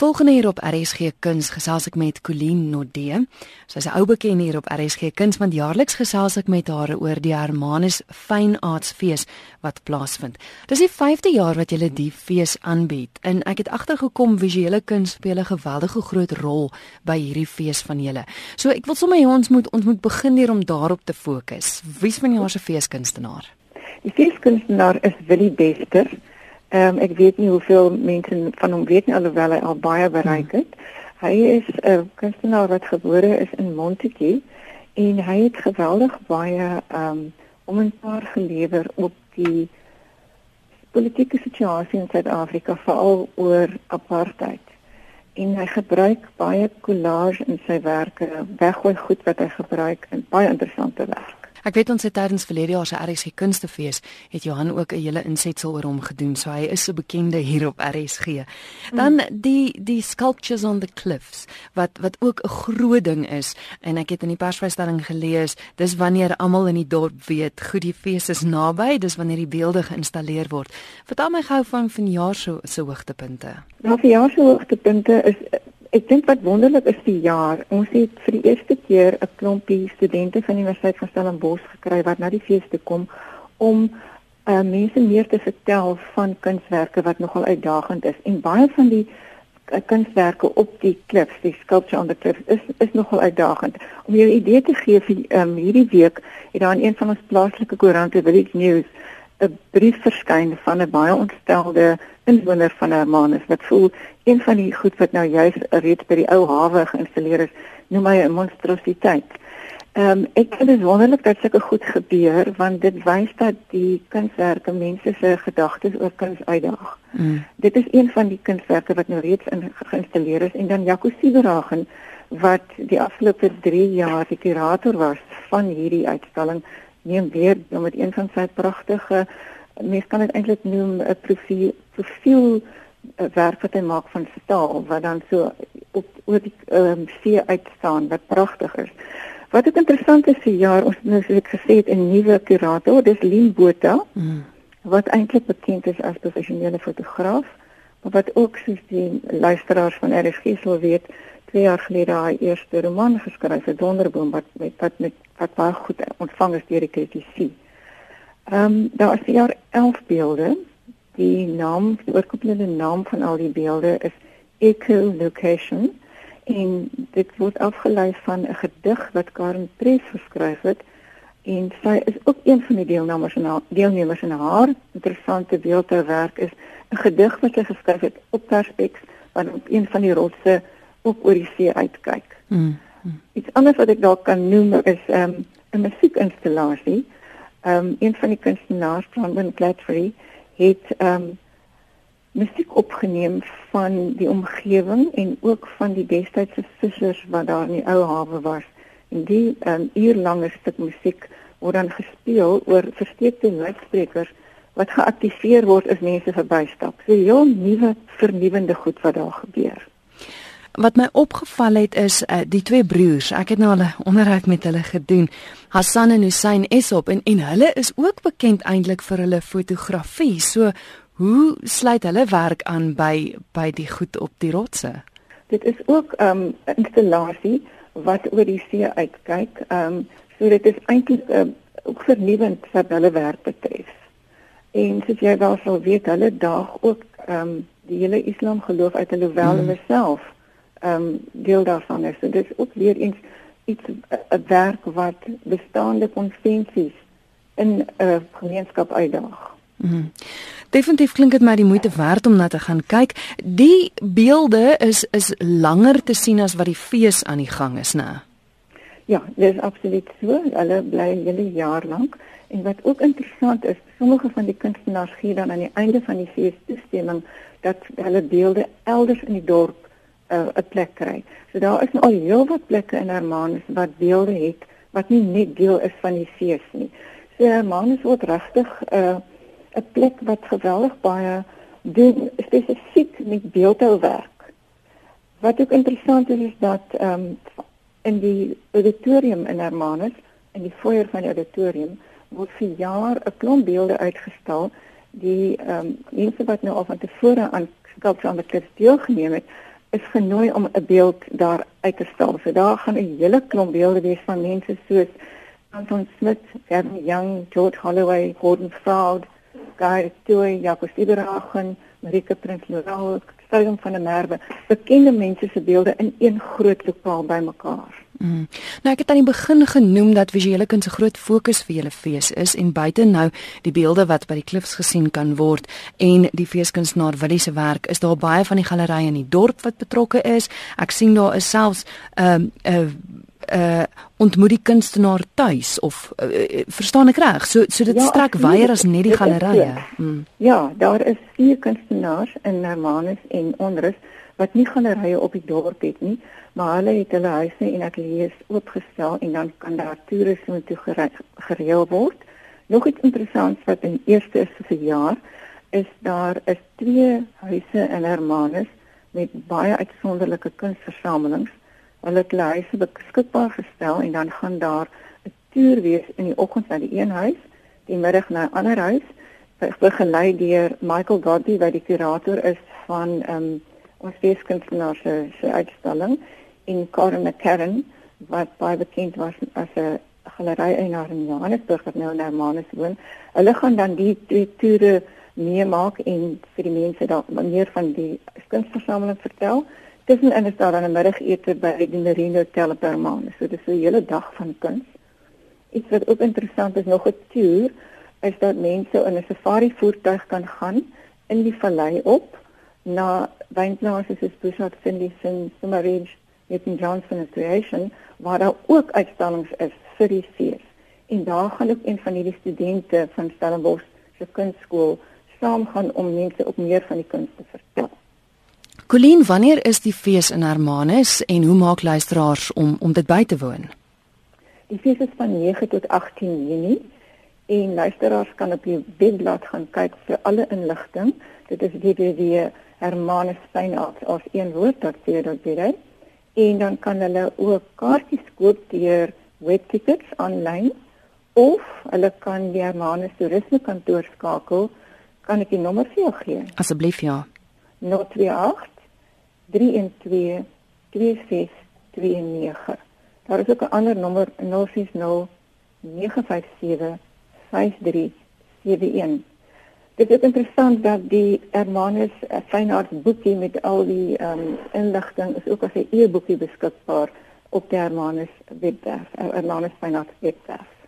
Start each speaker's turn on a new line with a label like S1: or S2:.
S1: Volgende hier op RSG Kuns gesels ek met Colleen Nodee. Sy's 'n ou bekende hier op RSG Kuns want jaarliks gesels ek met haar oor die Hermanus Fyn Arts Fees wat plaasvind. Dis die 5de jaar wat julle die fees aanbied en ek het agtergekom visuele kuns speel 'n geweldige groot rol by hierdie fees van julle. So ek wil sommer hê ons moet ons moet begin hier om daarop te fokus. Wie's van jaar se feeskunstenaar?
S2: Die feeskunstenaar is Willie Bester. Ehm um, ek weet nie hoeveel mense van hom weet nie alhoewel hy al baie bereik het. Hmm. Hy is 'n uh, kunstenaar wat gebore is in Montetjie en hy het geweldig baie ehm um, kommentaar gelewer op die politieke situasie in Suid-Afrika veral oor apartheid. En hy gebruik baie collage in sy werke, weggooi goed wat hy gebruik in baie interessante werk.
S1: Ek weet ons het tydens verlede jaar se RSG Kunstefees het Johan ook 'n hele insetsel oor hom gedoen. So hy is so bekende hier op RSG. Dan mm. die die sculptures on the cliffs wat wat ook 'n groot ding is en ek het in die persvrystelling gelees, dis wanneer almal in die dorp weet goed die fees is naby, dis wanneer die beelde geïnstalleer word. Vertel my gou van van jaar se se hoogtepunte.
S2: Nou vir jaar se hoogtepunte is Ek dink wat wonderlik is die jaar. Ons het vir die eerste keer 'n klompie studente van die Universiteit van Stellenbosch gekry wat na die fees toe kom om uh, mense meer te vertel van kunswerke wat nogal uitdagend is. En baie van die uh, kunswerke op die klif, die sculpture on the cliff is is nogal uitdagend. Om jou 'n idee te gee vir um, hierdie week het daar in een van ons plaaslike koerante Village News 'n brief verskyn van 'n baie ontstelde inwoner van Hermanus wat voel een van die goed wat nou juis reeds by die ou hawe geïnstalleer is, noem hy 'n monstrositeit. Ehm um, ek vind dit wonderlik dat sulke goed gebeur want dit wys dat die kunswerke mense se gedagtes oor kuns uitdaag. Mm. Dit is een van die kunswerke wat nou reeds in geïnstalleer is en dan Jaco Sieberagen wat die afgelope 3 jaar die kurator was van hierdie uitstalling neem weer nou met een van sy pragtige mens kan dit eintlik noem 'n profiel profiel eh, werk wat hy maak van staal wat dan so op oor die um, see uitstaan wat pragtig is. Wat ook interessant is vir jaar ons nou soos ek gesê het 'n nuwe kurator, dis Lien Botha. Mm. Wat eintlik bekend is as professionele fotograaf, maar wat ook soos die luisteraars van RSG sal weet, twee jaar gelede haar eerste roman geskryf het Donderboom wat met wat met wat baie goed ontvang is deur die kritici. Ehm um, daar is hier 11 beelde. Die naam, die oorkoepelende naam van al die beelde is Echolocation en dit word afgelei van 'n gedig wat Karen Pres geskryf het en sy is ook een van die deelnemers in haar deelnemers in haar interessante beeldhouwerk is 'n gedig wat sy geskryf het op Perspex wat op een van die rotse op oor die see uitkyk. Mm. mm. Iets anders wat ek dalk kan noem is ehm, 'n um, musiekinstallasie. Ehm um, een van die kunstenaars, Brandon Gladfrey, het ehm um, musiek opgeneem van die omgewing en ook van die destydse vissers wat daar in die ou hawe was. En die ehm um, uurlange stuk musiek word dan gespeel oor versteekte luidsprekers wat geaktiveer word as mense verbystap. So heel nuwe vernuwende goed wat daar gebeur.
S1: Wat my opgeval het is uh, die twee broers. Ek het nou al 'n onderhoud met hulle gedoen. Hassan en Hussein Esop en en hulle is ook bekend eintlik vir hulle fotografie. So hoe sluit hulle werk aan by by die goed op die rotse?
S2: Dit is ook 'n um, installasie wat oor die see uitkyk. Ehm um, so dit is eintlik uh, ook vernuwend wat hulle werk betref. En soos jy wel sal weet, hulle daag ook ehm um, die hele Islam geloof uit hulle wel mm. self ehm um, deel daarvan is. Dit is ook weer eens iets 'n werk wat bestaande konvensies in 'n uh, gemeenskap uitdaag.
S1: Mm -hmm. Definitief klink dit my die moeite werd om na te gaan kyk. Die beelde is is langer te sien as wat die fees aan die gang is, né?
S2: Ja, dit is absoluut so. Hulle bly 'n hele jaar lank. En wat ook interessant is, sommige van die kunstenaars gee dan aan die einde van die fees toestemming dat hulle beelde elders in die dorp uh, 'n plek kry. So daar is nou al heelwat plekke in Hermanus wat beelde het wat nie net deel is van die fees nie. So Hermanus word regtig 'n uh, 'n plek wat geweldig baie doen spesifiek met beeldhouwerk. Wat ook interessant is is dat ehm um, in die auditorium in Hermanus in die foyer van die auditorium word vir jaar 'n klomp beelde uitgestal die ehm um, mense wat nou al van tevore aan skulptuur aan die klif deelgeneem het is genooi om 'n beeld daar uit te stal. So daar gaan 'n hele klomp beelde wees van mense soos Anton Smith, Gavin Young, George Holloway, Gordon Froud, Guy Toy, Jacob Sieberhagen, Marika Prins Laurel, Stadium van der Merwe, bekende mense se beelde in een groot lokaal bymekaar.
S1: Mm. Nou ek het aan die begin genoem dat visuele kuns 'n groot fokus vir julle fees is en buite nou die beelde wat by die klifs gesien kan word en die feeskunstenaar Willie se werk is daar baie van die gallerye in die dorp wat betrokke is. Ek sien daar is selfs 'n um, 'n uh, ontmoet die kunstenaar tuis of uh, verstaan ek reg so so dit ja, strek wyer as net die gallerye.
S2: Mm. Ja, daar is vier kunstenaars in Hermanus en Onrus wat nie gallerye op die dorp het nie, maar hulle het hulle huise en ateljee's oopgestel en dan kan daar toerusting toe gereël word. Nog iets interessants wat in eerste is vir jaar is daar is twee huise in Hermanus met baie uitsonderlike kunsversamelings hulle het huise beskikbaar gestel en dan gaan daar 'n toer wees in die oggend na die een huis, die middag na 'n ander huis, begelei deur Michael Godby wat die kurator is van ehm um, ons feeskunstenaar se uitstalling en Karen McCarran wat baie bekend was as 'n galery eienaar in Johannesburg wat nou in Hermanus woon. Hulle gaan dan die twee toere meemaak en vir die mense daar meer van die kunstversameling vertel. Tussenin is daar dan 'n middagete by die Marine Hotel per maand. So dit is 'n hele dag van kuns. Iets wat ook interessant is nog 'n toer is dat mense in 'n safari voertuig kan gaan in die vallei op na wynplase soos Bushot, Finlayson, Summeridge, Newton Johnson and Creation waar daar ook uitstallings is vir die fees. En daar gaan ook een van hierdie studente van Stellenbosch se kunstskool saam gaan om mense op meer van die kuns te vertel.
S1: Colleen, wanneer is die fees in Hermanus en hoe maak luisteraars om om dit by te woon?
S2: Die fees is van 9 tot 18 Junie en luisteraars kan op die webblad gaan kyk vir alle inligting. Dit is www.hermanusfynart as een woord dat jy dit weet. En dan kan hulle ook kaartjies koop deur webtickets aanlyn of hulle kan die Hermanus toerisme kantoor skakel. Kan ek die nommer vir jou gee?
S1: Asseblief ja.
S2: 028 312 2629. Daar is ook 'n ander nommer 060 957 5371. Dit is interessant dat die Hermanus Fynart boekie met al die um, inligting is ook as 'n e-boekie beskikbaar op die Hermanus webwerf, Hermanus Fynart webwerf.